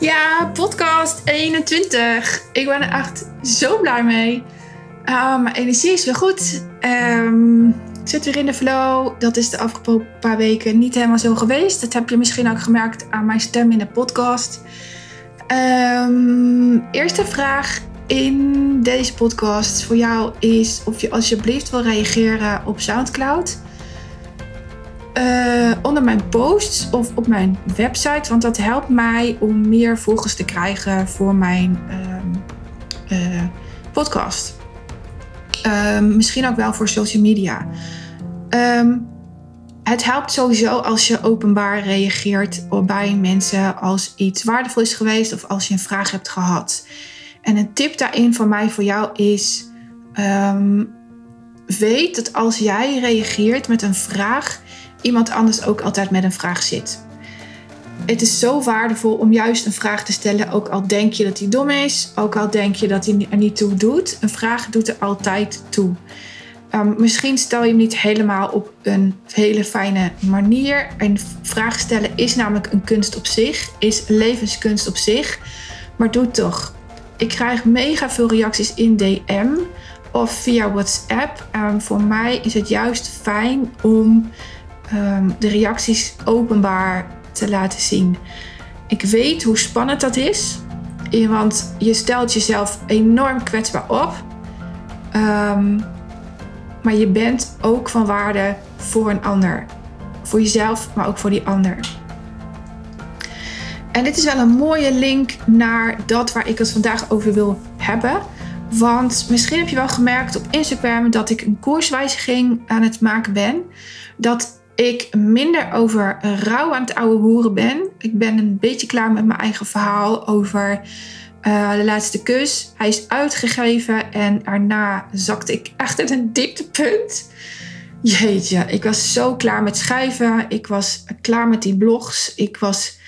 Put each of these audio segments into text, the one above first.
Ja, podcast 21. Ik ben er echt zo blij mee. Uh, mijn energie is weer goed. Um, ik zit weer in de flow. Dat is de afgelopen paar weken niet helemaal zo geweest. Dat heb je misschien ook gemerkt aan mijn stem in de podcast. Um, eerste vraag in deze podcast voor jou is of je alsjeblieft wil reageren op SoundCloud. Uh, onder mijn posts of op mijn website. Want dat helpt mij om meer volgers te krijgen voor mijn uh, uh, podcast. Ehm, misschien ook wel voor social media. Um, het helpt sowieso als je openbaar reageert bij mensen als iets waardevol is geweest of als je een vraag hebt gehad. En een tip daarin van mij voor jou is: weet dat als jij reageert met een vraag, iemand anders ook altijd met een vraag zit. Het is zo waardevol om juist een vraag te stellen, ook al denk je dat hij dom is, ook al denk je dat hij er niet toe doet. Een vraag doet er altijd toe. Um, misschien stel je hem niet helemaal op een hele fijne manier. Een vraag stellen is namelijk een kunst op zich, is levenskunst op zich. Maar doe toch. Ik krijg mega veel reacties in DM of via WhatsApp. Um, voor mij is het juist fijn om um, de reacties openbaar te laten zien. Ik weet hoe spannend dat is, want je stelt jezelf enorm kwetsbaar op. Um, maar je bent ook van waarde voor een ander. Voor jezelf, maar ook voor die ander. En dit is wel een mooie link naar dat waar ik het vandaag over wil hebben. Want misschien heb je wel gemerkt op Instagram dat ik een koerswijziging aan het maken ben. Dat ik minder over rouw aan het oude hoeren ben. Ik ben een beetje klaar met mijn eigen verhaal over uh, de laatste kus. Hij is uitgegeven en daarna zakte ik echt in een dieptepunt. Jeetje, ik was zo klaar met schrijven. Ik was klaar met die blogs. Ik was.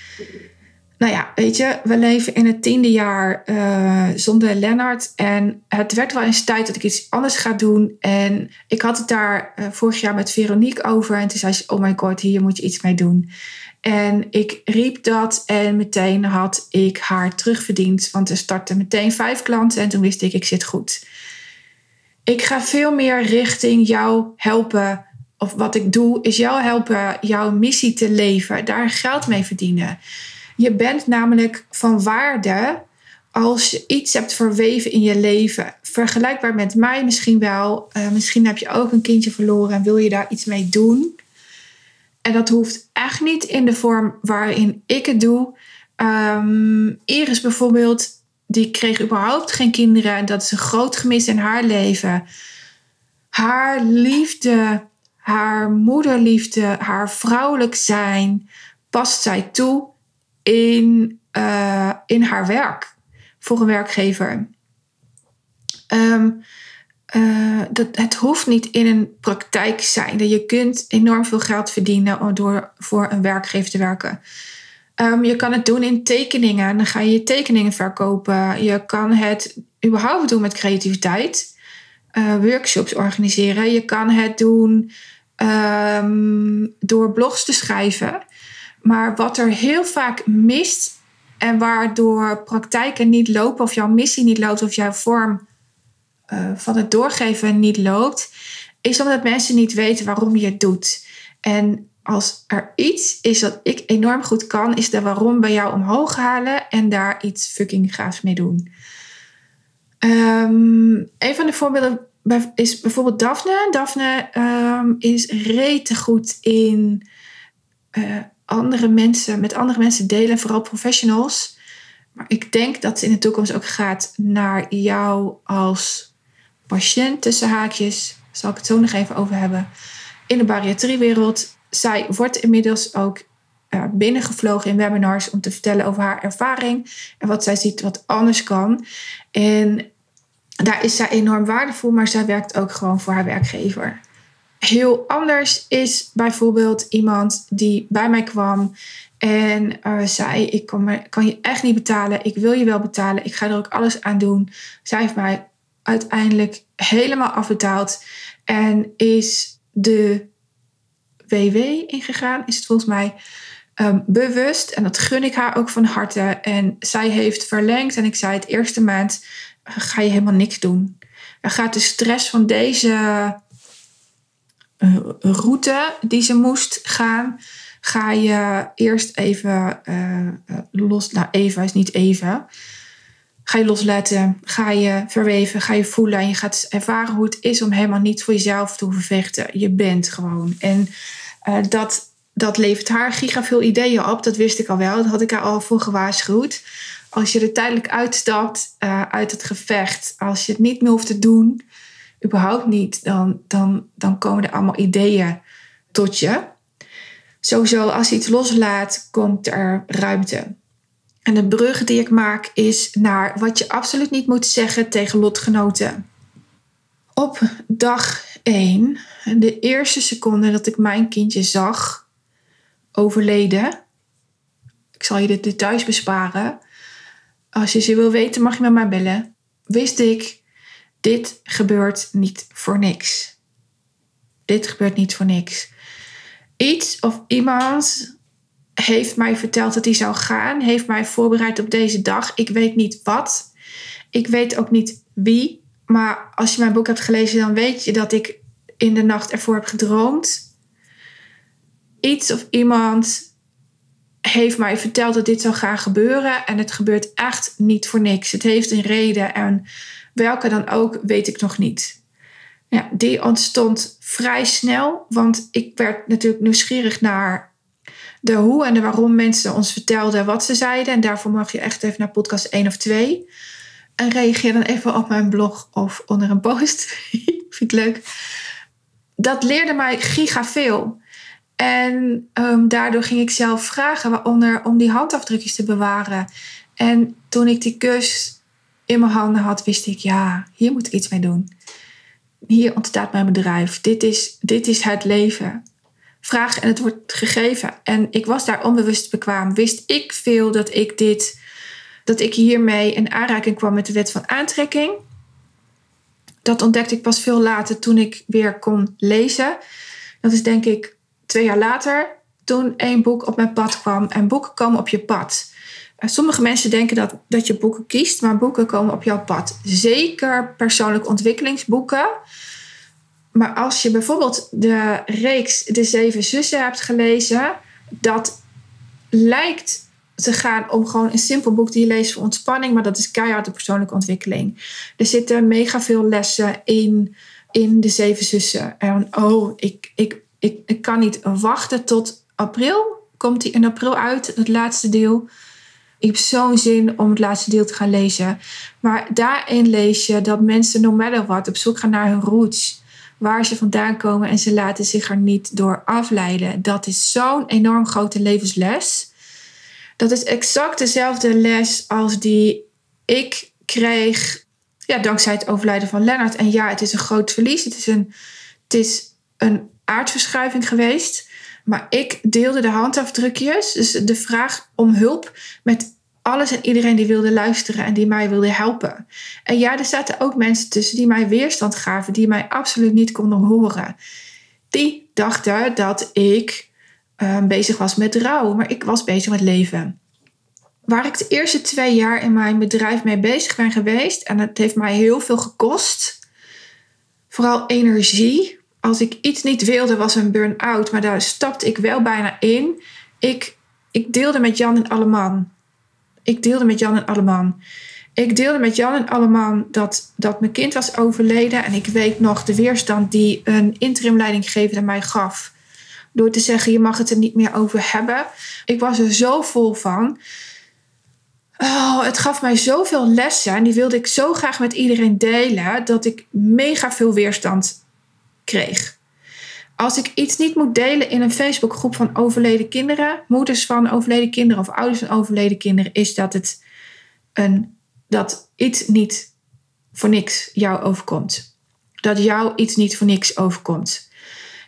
Nou ja, weet je, we leven in het tiende jaar uh, zonder Lennart. En het werd wel eens tijd dat ik iets anders ga doen. En ik had het daar uh, vorig jaar met Veronique over. En toen zei ze: Oh my god, hier moet je iets mee doen. En ik riep dat en meteen had ik haar terugverdiend. Want er startten meteen vijf klanten en toen wist ik, ik zit goed. Ik ga veel meer richting jou helpen. Of wat ik doe, is jou helpen jouw missie te leven. Daar geld mee verdienen. Je bent namelijk van waarde als je iets hebt verweven in je leven. Vergelijkbaar met mij misschien wel. Uh, misschien heb je ook een kindje verloren en wil je daar iets mee doen. En dat hoeft echt niet in de vorm waarin ik het doe. Um, Iris bijvoorbeeld, die kreeg überhaupt geen kinderen. En dat is een groot gemis in haar leven. Haar liefde, haar moederliefde, haar vrouwelijk zijn past zij toe in, uh, in haar werk voor een werkgever. Um, uh, dat, het hoeft niet in een praktijk zijn. Je kunt enorm veel geld verdienen door voor een werkgever te werken. Um, je kan het doen in tekeningen. Dan ga je je tekeningen verkopen. Je kan het überhaupt doen met creativiteit. Uh, workshops organiseren. Je kan het doen um, door blogs te schrijven. Maar wat er heel vaak mist en waardoor praktijken niet lopen of jouw missie niet loopt of jouw vorm uh, van het doorgeven niet loopt, is omdat mensen niet weten waarom je het doet. En als er iets is dat ik enorm goed kan, is de waarom bij jou omhoog halen en daar iets fucking gaafs mee doen. Um, een van de voorbeelden is bijvoorbeeld Daphne. Daphne um, is rete goed in uh, andere mensen, met andere mensen delen, vooral professionals. Maar ik denk dat ze in de toekomst ook gaat naar jou als patiënt tussen haakjes, zal ik het zo nog even over hebben, in de bariatriewereld. Zij wordt inmiddels ook uh, binnengevlogen in webinars om te vertellen over haar ervaring en wat zij ziet wat anders kan. En daar is zij enorm waardevol, maar zij werkt ook gewoon voor haar werkgever. Heel anders is bijvoorbeeld iemand die bij mij kwam en uh, zei: Ik kan, je echt niet betalen, ik wil je wel betalen, ik ga er ook alles aan doen. Zij heeft mij uiteindelijk helemaal afbetaald en is de WW ingegaan, is het volgens mij. ehm, bewust. En dat gun ik haar ook van harte. En zij heeft verlengd. En ik zei het eerste maand ga je helemaal niks doen. Dan gaat de stress van deze route die ze moest gaan, ga je eerst even uh, los. Nou, even is niet even. Ga je loslaten, ga je verweven, ga je voelen en je gaat ervaren hoe het is om helemaal niet voor jezelf te hoeven vechten. Je bent gewoon. En dat, dat levert haar giga veel ideeën op. Dat wist ik al wel. Dat had ik haar al voor gewaarschuwd. Als je er tijdelijk uitstapt uh, uit het gevecht, als je het niet meer hoeft te doen, überhaupt niet, dan, dan, dan komen er allemaal ideeën tot je. Sowieso, als je iets loslaat, komt er ruimte. En de brug die ik maak is naar wat je absoluut niet moet zeggen tegen lotgenoten. Op dag 1, de eerste seconde dat ik mijn kindje zag overleden. Ik zal je de details besparen. Als je ze wil weten, mag je met mij bellen. Wist ik, dit gebeurt niet voor niks. Dit gebeurt niet voor niks. Iets of iemand heeft mij verteld dat hij zou gaan, heeft mij voorbereid op deze dag. Ik weet niet wat. Ik weet ook niet wie. Maar als je mijn boek hebt gelezen, dan weet je dat ik in de nacht ervoor heb gedroomd. Iets of iemand heeft mij verteld dat dit zou gaan gebeuren. En het gebeurt echt niet voor niks. Het heeft een reden. En welke dan ook, weet ik nog niet. Ja, die ontstond vrij snel. Want ik werd natuurlijk nieuwsgierig naar de hoe en de waarom mensen ons vertelden wat ze zeiden. En daarvoor mag je echt even naar podcast 1 of 2. En reageer dan even op mijn blog of onder een post. Vind ik leuk. Dat leerde mij giga veel. En um, daardoor ging ik zelf vragen, waaronder om die handafdrukjes te bewaren. En toen ik die kus in mijn handen had, wist ik, ja, hier moet ik iets mee doen. Hier ontstaat mijn bedrijf. Dit is, dit is het leven vraag en het wordt gegeven. En ik was daar onbewust bekwaam. Wist ik veel dat ik dit, dat ik hiermee in aanraking kwam met de wet van aantrekking. Dat ontdekte ik pas veel later toen ik weer kon lezen. Dat is denk ik twee jaar later toen een boek op mijn pad kwam. En boeken komen op je pad. Sommige mensen denken dat, dat je boeken kiest, maar boeken komen op jouw pad. Zeker persoonlijke ontwikkelingsboeken. Maar als je bijvoorbeeld de reeks De Zeven Zussen hebt gelezen, dat lijkt te gaan om gewoon een simpel boek die je leest voor ontspanning, maar dat is keihard de persoonlijke ontwikkeling. Er zitten mega veel lessen in, in De Zeven Zussen. En oh, ik, ik, ik, ik kan niet wachten tot april. Komt die in april uit, het laatste deel. Ik heb zo'n zin om het laatste deel te gaan lezen. Maar daarin lees je dat mensen, no matter what, op zoek gaan naar hun roots waar ze vandaan komen en ze laten zich er niet door afleiden. Dat is zo'n enorm grote levensles. Dat is exact dezelfde les als die ik kreeg ja, dankzij het overlijden van Lennart. En ja, het is een groot verlies. Het is een, het is een aardverschuiving geweest. Maar ik deelde de handafdrukjes, dus de vraag om hulp, met alles en iedereen die wilde luisteren en die mij wilde helpen. En ja, er zaten ook mensen tussen die mij weerstand gaven, die mij absoluut niet konden horen. Die dachten dat ik uh, bezig was met rouw, maar ik was bezig met leven. Waar ik de eerste twee jaar in mijn bedrijf mee bezig ben geweest, en het heeft mij heel veel gekost, vooral energie. Als ik iets niet wilde, was een burn-out, maar daar stapte ik wel bijna in. Ik, ik deelde met Jan en Alleman ik deelde met Jan en Alleman. Ik deelde met Jan en Alleman dat, dat mijn kind was overleden. En ik weet nog de weerstand die een interim leidinggever aan mij gaf. Door te zeggen, je mag het er niet meer over hebben. Ik was er zo vol van. Oh, het gaf mij zoveel lessen. En die wilde ik zo graag met iedereen delen. Dat ik mega veel weerstand kreeg. Als ik iets niet moet delen in een Facebookgroep van overleden kinderen, moeders van overleden kinderen of ouders van overleden kinderen, is dat het een, dat iets niet voor niks jou overkomt. Dat jou iets niet voor niks overkomt.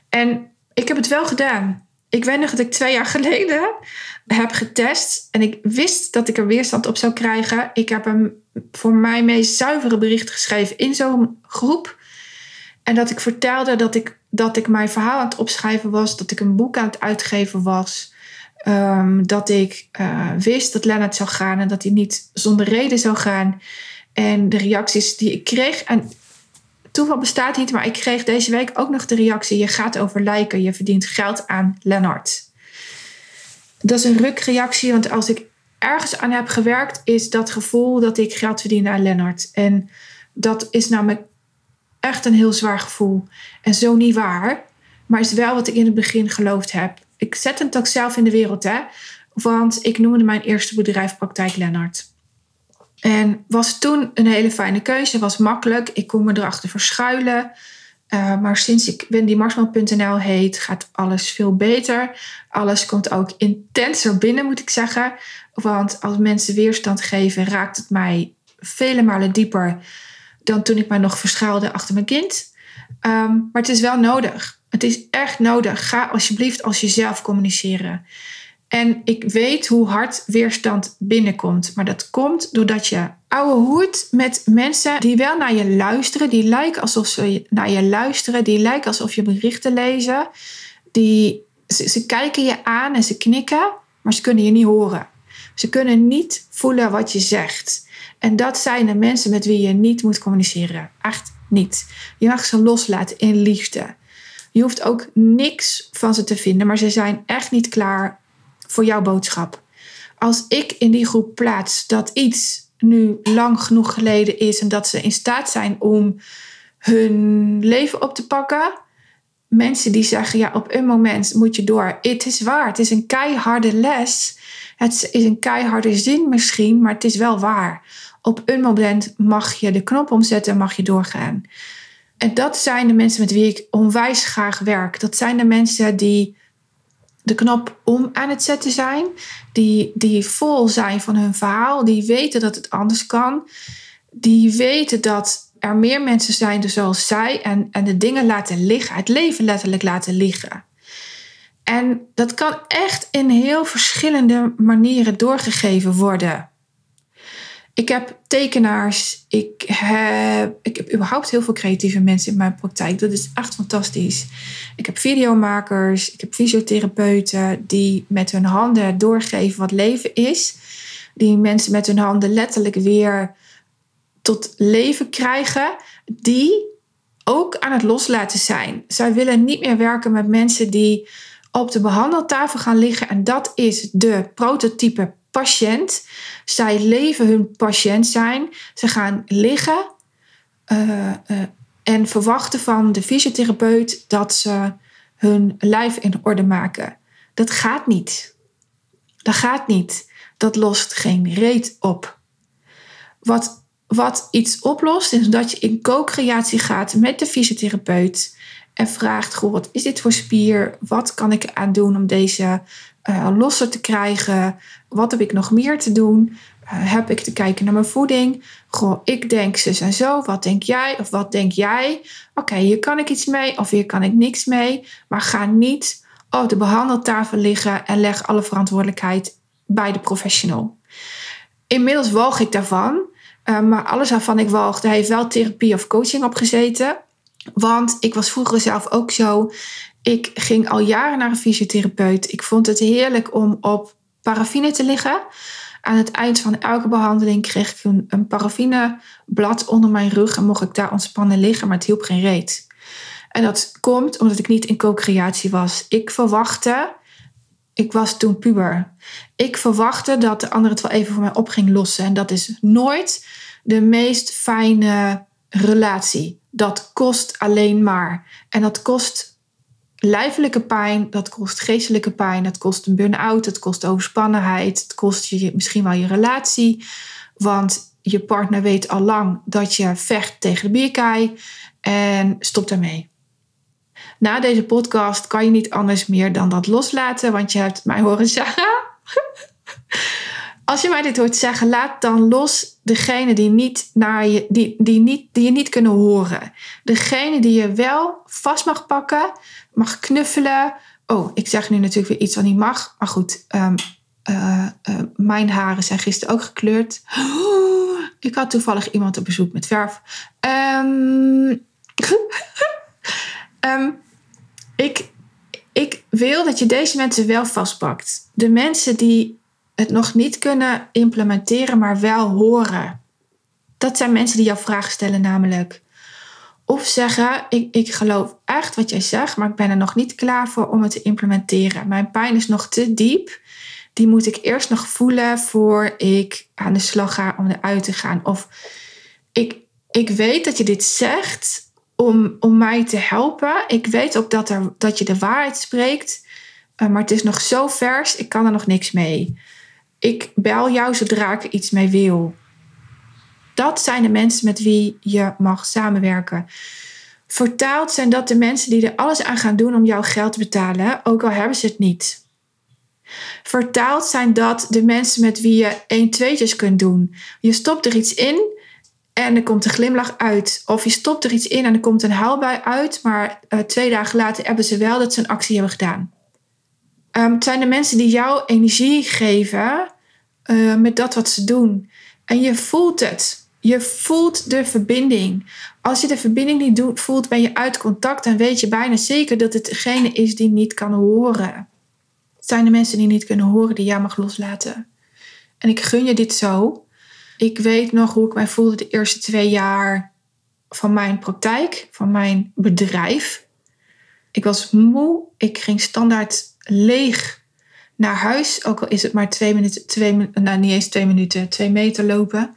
En ik heb het wel gedaan. Ik weet nog dat ik twee jaar geleden heb getest en ik wist dat ik er weerstand op zou krijgen. Ik heb een voor mij meest zuivere bericht geschreven in zo'n groep. En dat ik vertelde dat ik, dat ik mijn verhaal aan het opschrijven was, dat ik een boek aan het uitgeven was. Ehm, dat ik uh, wist dat Lennart zou gaan en dat hij niet zonder reden zou gaan. En de reacties die ik kreeg. En toeval bestaat niet, maar ik kreeg deze week ook nog de reactie: je gaat over lijken, je verdient geld aan Lennart. Dat is een rukreactie, want als ik ergens aan heb gewerkt, is dat gevoel dat ik geld verdien aan Lennart. En dat is namelijk echt een heel zwaar gevoel. En zo niet waar, maar is wel wat ik in het begin geloofd heb. Ik zet het ook zelf in de wereld, hè? Want ik noemde mijn eerste bedrijf Praktijk Lennart. En was toen een hele fijne keuze, was makkelijk. Ik kon me erachter verschuilen. Uh, maar sinds ik wendymarsman.nl heet, gaat alles veel beter. Alles komt ook intenser binnen, moet ik zeggen. Want als mensen weerstand geven, raakt het mij vele malen dieper dan toen ik mij nog verschuilde achter mijn kind. Um, maar het is wel nodig. Het is echt nodig. Ga alsjeblieft als jezelf communiceren. En ik weet hoe hard weerstand binnenkomt. Maar dat komt doordat je ouwe hoed met mensen die wel naar je luisteren. Die lijken alsof ze naar je luisteren. Die lijken alsof je berichten lezen. Die, ze kijken je aan en ze knikken. Maar ze kunnen je niet horen. Ze kunnen niet voelen wat je zegt. En dat zijn de mensen met wie je niet moet communiceren. Echt niet. Je mag ze loslaten in liefde. Je hoeft ook niks van ze te vinden, maar ze zijn echt niet klaar voor jouw boodschap. Als ik in die groep plaats dat iets nu lang genoeg geleden is en dat ze in staat zijn om hun leven op te pakken. Mensen die zeggen, ja, op een moment moet je door. Het is waar, het is een keiharde les. Het is een keiharde zin misschien, maar het is wel waar. Op een moment mag je de knop omzetten en mag je doorgaan. En dat zijn de mensen met wie ik onwijs graag werk. Dat zijn de mensen die de knop om aan het zetten zijn, die, die vol zijn van hun verhaal, die weten dat het anders kan, die weten dat er meer mensen zijn zoals zij en, en de dingen laten liggen, het leven letterlijk laten liggen. En dat kan echt in heel verschillende manieren doorgegeven worden. Ik heb tekenaars, ik heb, ik heb überhaupt heel veel creatieve mensen in mijn praktijk. Dat is echt fantastisch. Ik heb videomakers, ik heb fysiotherapeuten die met hun handen doorgeven wat leven is. Die mensen met hun handen letterlijk weer tot leven krijgen. Die ook aan het loslaten zijn. Zij willen niet meer werken met mensen die op de behandeltafel gaan liggen. En dat is de prototype patiënt. Zij leven hun patiënt zijn. Ze gaan liggen uh, uh, en verwachten van de fysiotherapeut dat ze hun lijf in orde maken. Dat gaat niet. Dat gaat niet. Dat lost geen reet op. Wat, wat iets oplost, is dat je in co-creatie gaat met de fysiotherapeut en vraagt: Goh, wat is dit voor spier? Wat kan ik aan doen om deze uh, losser te krijgen? Wat heb ik nog meer te doen? Uh, heb ik te kijken naar mijn voeding? Goh, ik denk zus en zo. Wat denk jij? Of wat denk jij? Oké, hier kan ik iets mee of hier kan ik niks mee. Maar ga niet op de behandeltafel liggen en leg alle verantwoordelijkheid bij de professional. Inmiddels walg ik daarvan. Uh, maar alles waarvan ik walgde, heeft wel therapie of coaching opgezeten. Want ik was vroeger zelf ook zo. Ik ging al jaren naar een fysiotherapeut. Ik vond het heerlijk om op paraffine te liggen. Aan het eind van elke behandeling kreeg ik een, een paraffineblad onder mijn rug en mocht ik daar ontspannen liggen, maar het hielp geen reet. En dat komt omdat ik niet in co-creatie was. Ik verwachtte, ik was toen puber, ik verwachtte dat de ander het wel even voor mij op ging lossen. En dat is nooit de meest fijne relatie. Dat kost alleen maar. En dat kost lijfelijke pijn, dat kost geestelijke pijn, dat kost een burn-out, dat kost overspannenheid, het kost je misschien wel je relatie. Want je partner weet al lang dat je vecht tegen de bierkaai en stop daarmee. Na deze podcast kan je niet anders meer dan dat loslaten, want je hebt mij horen zeggen. Als je mij dit hoort zeggen, laat dan los degene die, niet naar je, die, die, niet, die je niet kunnen horen. Degene die je wel vast mag pakken, mag knuffelen. Oh, ik zeg nu natuurlijk weer iets wat niet mag. Maar goed, um, uh, uh, mijn haren zijn gisteren ook gekleurd. Ik had toevallig iemand op bezoek met verf. Um, um, ik, ik wil dat je deze mensen wel vastpakt. De mensen die het nog niet kunnen implementeren, maar wel horen. Dat zijn mensen die jouw vragen stellen, namelijk. Of zeggen: ik, ik geloof echt wat jij zegt, maar ik ben er nog niet klaar voor om het te implementeren. Mijn pijn is nog te diep. Die moet ik eerst nog voelen voor ik aan de slag ga om eruit te gaan. Of ik, ik weet dat je dit zegt om, om mij te helpen. Ik weet ook dat, er, dat je de waarheid spreekt. Uh, maar het is nog zo vers, ik kan er nog niks mee. Ik bel jou zodra ik er iets mee wil. Dat zijn de mensen met wie je mag samenwerken. Vertaald zijn dat de mensen die er alles aan gaan doen om jouw geld te betalen, ook al hebben ze het niet. Vertaald zijn dat de mensen met wie je 1 tweetjes kunt doen. Je stopt er iets in en er komt een glimlach uit. Of je stopt er iets in en er komt een huilbui uit, maar uh, twee dagen later hebben ze wel dat ze een actie hebben gedaan. Um, het zijn de mensen die jou energie geven uh, met dat wat ze doen. En je voelt het. Je voelt de verbinding. Als je de verbinding niet voelt, ben je uit contact. Dan weet je bijna zeker dat het degene is die niet kan horen. Het zijn de mensen die niet kunnen horen die jij mag loslaten. En ik gun je dit zo. Ik weet nog hoe ik mij voelde de eerste twee jaar van mijn praktijk, van mijn bedrijf. Ik was moe. Ik ging standaard leeg naar huis. Ook al is het maar twee minuten, twee, nou niet eens twee minuten, twee meter lopen.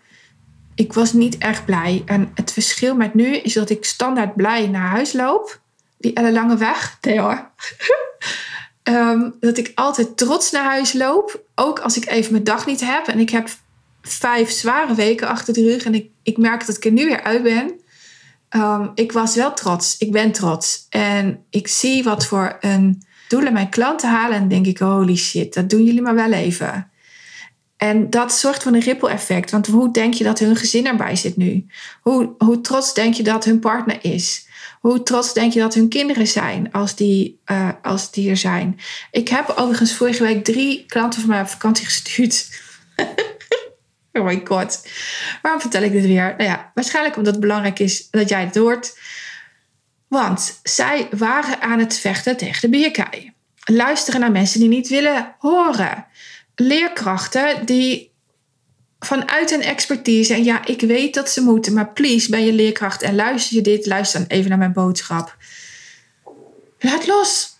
Ik was niet erg blij. En het verschil met nu is dat ik standaard blij naar huis loop. Die lange weg. Nee hoor. um, dat ik altijd trots naar huis loop. Ook als ik even mijn dag niet heb. En ik heb vijf zware weken achter de rug. En ik, ik merk dat ik er nu weer uit ben. Um, ik was wel trots. Ik ben trots. En ik zie wat voor een doelen mijn klanten halen. En denk ik, holy shit, dat doen jullie maar wel even. En dat zorgt voor een ripple effect. Want hoe denk je dat hun gezin erbij zit nu? Hoe, hoe trots denk je dat hun partner is? Hoe trots denk je dat hun kinderen zijn als die, uh, als die er zijn? Ik heb overigens vorige week drie klanten van mij op vakantie gestuurd. Oh my god. Waarom vertel ik dit weer? Nou ja, waarschijnlijk omdat het belangrijk is dat jij het hoort. Want zij waren aan het vechten tegen de bierkaai. Luisteren naar mensen die niet willen horen. Leerkrachten die vanuit hun expertise, en ja, ik weet dat ze moeten, maar please, ben je leerkracht en luister je dit, luister dan even naar mijn boodschap. Laat los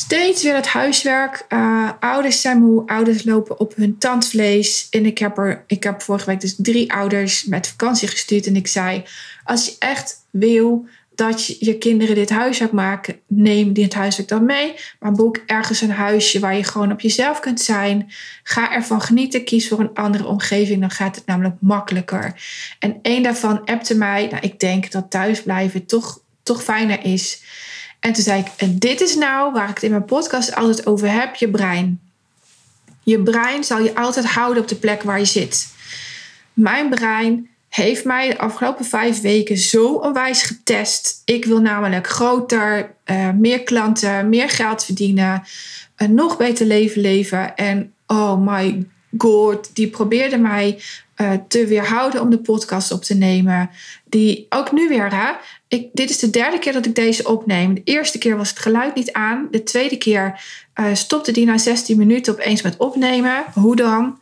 steeds weer het huiswerk. Uh, ouders zijn moe, ouders lopen op hun tandvlees. En ik heb, er, ik heb vorige week dus drie ouders met vakantie gestuurd. En ik zei, als je echt wil dat je, je kinderen dit huiswerk maken, neem dit huiswerk dan mee. Maar boek ergens een huisje waar je gewoon op jezelf kunt zijn. Ga ervan genieten, kies voor een andere omgeving. Dan gaat het namelijk makkelijker. En één daarvan appte mij, nou, ik denk dat thuisblijven toch, toch fijner is. En toen zei ik, dit is nou waar ik het in mijn podcast altijd over heb, je brein. Je brein zal je altijd houden op de plek waar je zit. Mijn brein heeft mij de afgelopen vijf weken zo onwijs getest. Ik wil namelijk groter, uh, meer klanten, meer geld verdienen, een nog beter leven leven. En oh my god, die probeerde mij uh, te weerhouden om de podcast op te nemen. Die ook nu weer, hè? Ik, dit is de derde keer dat ik deze opneem. De eerste keer was het geluid niet aan. De tweede keer uh, stopte die na 16 minuten opeens met opnemen. Hoe dan?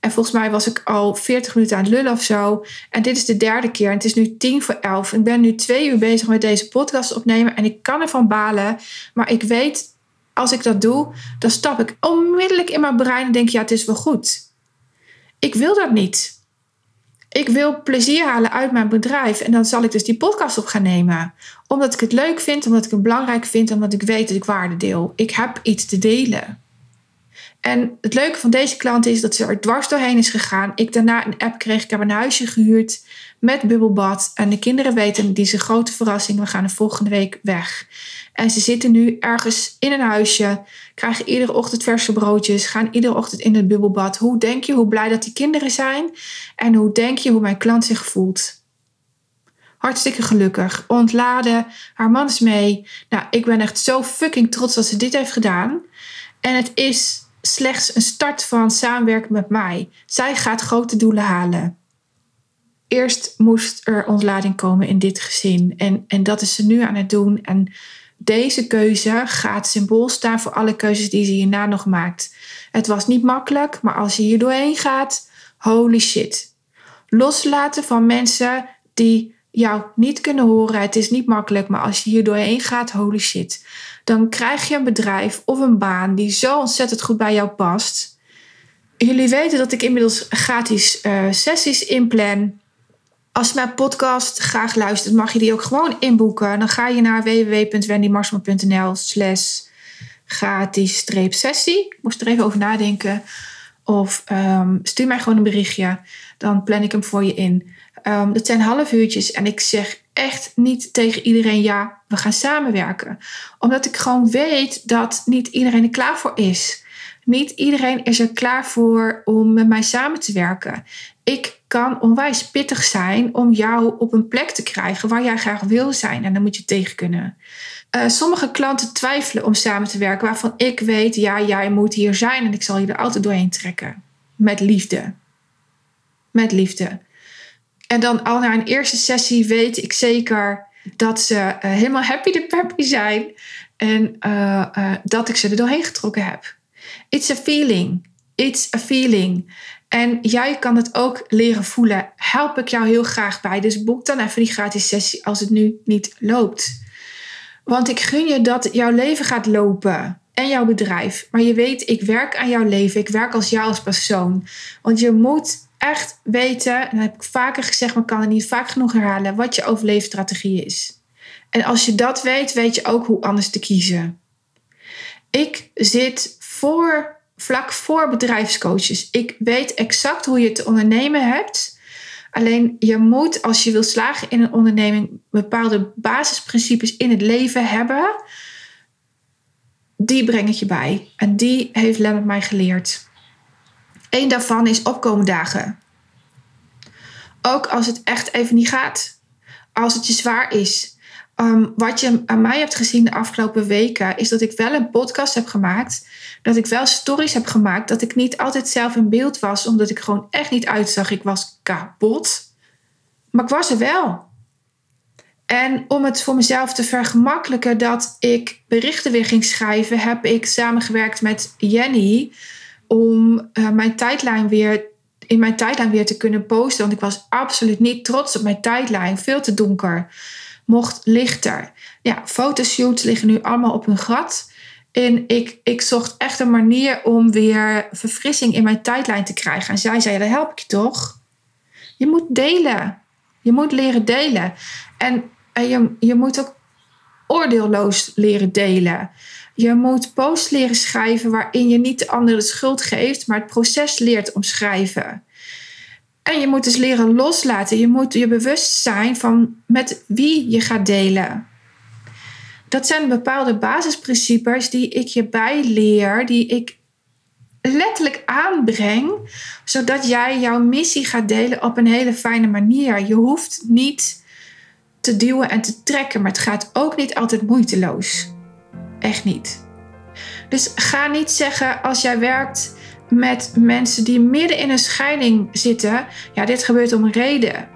En volgens mij was ik al 40 minuten aan het lullen of zo. En dit is de derde keer. En het is nu tien voor elf. Ik ben nu twee uur bezig met deze podcast opnemen. En ik kan ervan balen. Maar ik weet, als ik dat doe, dan stap ik onmiddellijk in mijn brein en denk: ja, het is wel goed. Ik wil dat niet. Ik wil plezier halen uit mijn bedrijf en dan zal ik dus die podcast op gaan nemen. Omdat ik het leuk vind, omdat ik het belangrijk vind, omdat ik weet dat ik waarde deel. Ik heb iets te delen. En het leuke van deze klant is dat ze er dwars doorheen is gegaan. Ik daarna een app kreeg. Ik heb een huisje gehuurd met bubbelbad. En de kinderen weten, die is een grote verrassing. We gaan de volgende week weg. En ze zitten nu ergens in een huisje. Krijgen iedere ochtend verse broodjes. Gaan iedere ochtend in het bubbelbad. Hoe denk je hoe blij dat die kinderen zijn? En hoe denk je hoe mijn klant zich voelt? Hartstikke gelukkig. Ontladen. Haar man is mee. Nou, ik ben echt zo fucking trots dat ze dit heeft gedaan. En het is slechts een start van samenwerken met mij. Zij gaat grote doelen halen. Eerst moest er ontlading komen in dit gezin. En, en dat is ze nu aan het doen. En deze keuze gaat symbool staan voor alle keuzes die ze hierna nog maakt. Het was niet makkelijk, maar als je hier doorheen gaat, holy shit. Loslaten van mensen die jou niet kunnen horen. Het is niet makkelijk, maar als je hier doorheen gaat, holy shit. Dan krijg je een bedrijf of een baan die zo ontzettend goed bij jou past. Jullie weten dat ik inmiddels gratis uh, sessies inplan. Als je mijn podcast graag luistert, mag je die ook gewoon inboeken. Dan ga je naar www.wendymarsman.nl slash gratis sessie. Ik moest er even over nadenken. Of um, stuur mij gewoon een berichtje. Dan plan ik hem voor je in. Dat zijn half uurtjes. En ik zeg echt niet tegen iedereen ja, we gaan samenwerken. Omdat ik gewoon weet dat niet iedereen er klaar voor is. Niet iedereen is er klaar voor om met mij samen te werken. Ik kan onwijs pittig zijn om jou op een plek te krijgen waar jij graag wil zijn. En dan moet je tegen kunnen. Uh, sommige klanten twijfelen om samen te werken, waarvan ik weet, ja, jij moet hier zijn en ik zal je er altijd doorheen trekken. Met liefde. Met liefde. En dan al na een eerste sessie weet ik zeker dat ze uh, helemaal happy de peppy zijn en uh, dat ik ze er doorheen getrokken heb. It's a feeling. It's a feeling. En jij kan het ook leren voelen. Help ik jou heel graag bij. Dus boek dan even die gratis sessie als het nu niet loopt. Want ik gun je dat jouw leven gaat lopen. En jouw bedrijf. Maar je weet, ik werk aan jouw leven. Ik werk als jou als persoon. Want je moet echt weten, en dat heb ik vaker gezegd, maar kan het niet vaak genoeg herhalen, wat je overleefstrategie is. En als je dat weet, weet je ook hoe anders te kiezen. Ik zit voor, vlak voor bedrijfscoaches. Ik weet exact hoe je te ondernemen hebt. Alleen je moet, als je wil slagen in een onderneming, bepaalde basisprincipes in het leven hebben. Die breng ik je bij. En die heeft Lennart mij geleerd. Eén daarvan is opkomendagen. Ook als het echt even niet gaat. Als het je zwaar is. Ehm, wat je aan mij hebt gezien de afgelopen weken, is dat ik wel een podcast heb gemaakt. Dat ik wel stories heb gemaakt. Dat ik niet altijd zelf in beeld was, omdat ik gewoon echt niet uitzag. Ik was kapot. Maar ik was er wel. En om het voor mezelf te vergemakkelijken dat ik berichten weer ging schrijven, heb ik samengewerkt met Jenny om uh, mijn tijdlijn weer in mijn tijdlijn weer te kunnen posten. Want ik was absoluut niet trots op mijn tijdlijn. Veel te donker. Mocht lichter. Ja, fotoshoots liggen nu allemaal op hun gat. En ik, ik zocht echt een manier om weer verfrissing in mijn tijdlijn te krijgen. En zij zei, dat help ik je toch? Je moet delen. Je moet leren delen. En, en je, je moet ook oordeelloos leren delen. Je moet posts leren schrijven waarin je niet de ander de schuld geeft, maar het proces leert omschrijven. En je moet dus leren loslaten. Je moet je bewust zijn van met wie je gaat delen. Dat zijn bepaalde basisprincipes die ik je bijleer, die ik letterlijk aanbreng, zodat jij jouw missie gaat delen op een hele fijne manier. Je hoeft niet te duwen en te trekken, maar het gaat ook niet altijd moeiteloos. Echt niet. Dus ga niet zeggen als jij werkt met mensen die midden in een scheiding zitten: ja, dit gebeurt om reden.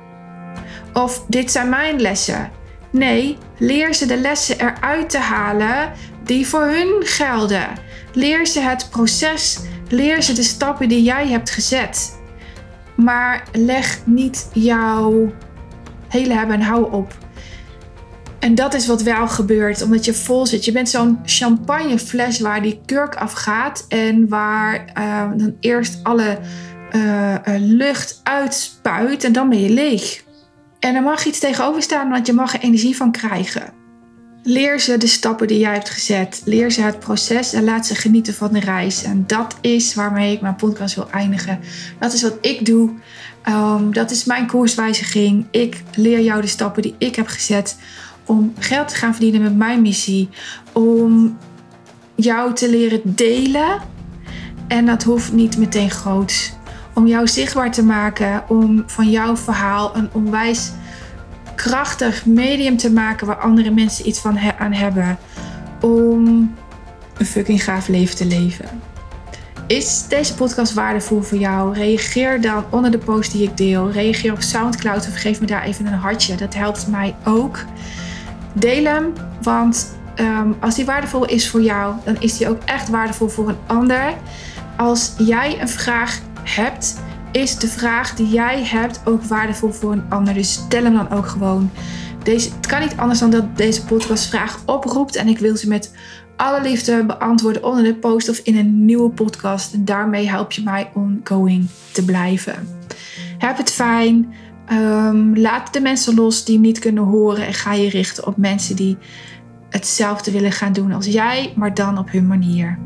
Of dit zijn mijn lessen. Nee, leer ze de lessen eruit te halen die voor hun gelden. Leer ze het proces, leer ze de stappen die jij hebt gezet. Maar leg niet jouw hele hebben en houden op. En dat is wat wel gebeurt, omdat je vol zit. Je bent zo'n champagnefles waar die kurk afgaat en waar uh, dan eerst alle uh, lucht uitspuit en dan ben je leeg. En er mag iets tegenover staan, want je mag er energie van krijgen. Leer ze de stappen die jij hebt gezet. Leer ze het proces en laat ze genieten van de reis. En dat is waarmee ik mijn podcast wil eindigen. Dat is wat ik doe. Um, dat is mijn koerswijziging. Ik leer jou de stappen die ik heb gezet om geld te gaan verdienen met mijn missie. Om jou te leren delen. En dat hoeft niet meteen groots. Om jou zichtbaar te maken. Om van jouw verhaal een onwijs krachtig medium te maken waar andere mensen iets van aan hebben. Om een fucking gaaf leven te leven. Is deze podcast waardevol voor jou? Reageer dan onder de post die ik deel. Reageer op SoundCloud of geef me daar even een hartje. Dat helpt mij ook. Deel hem, want ehm, als die waardevol is voor jou, dan is die ook echt waardevol voor een ander. Als jij een vraag hebt, is de vraag die jij hebt ook waardevol voor een ander. Dus stel hem dan ook gewoon. Deze, het kan niet anders dan dat deze podcast vraag oproept. En ik wil ze met alle liefde beantwoorden onder de post of in een nieuwe podcast. En daarmee help je mij ongoing te blijven. Heb het fijn. Ehm, laat de mensen los die niet kunnen horen. En ga je richten op mensen die hetzelfde willen gaan doen als jij, maar dan op hun manier.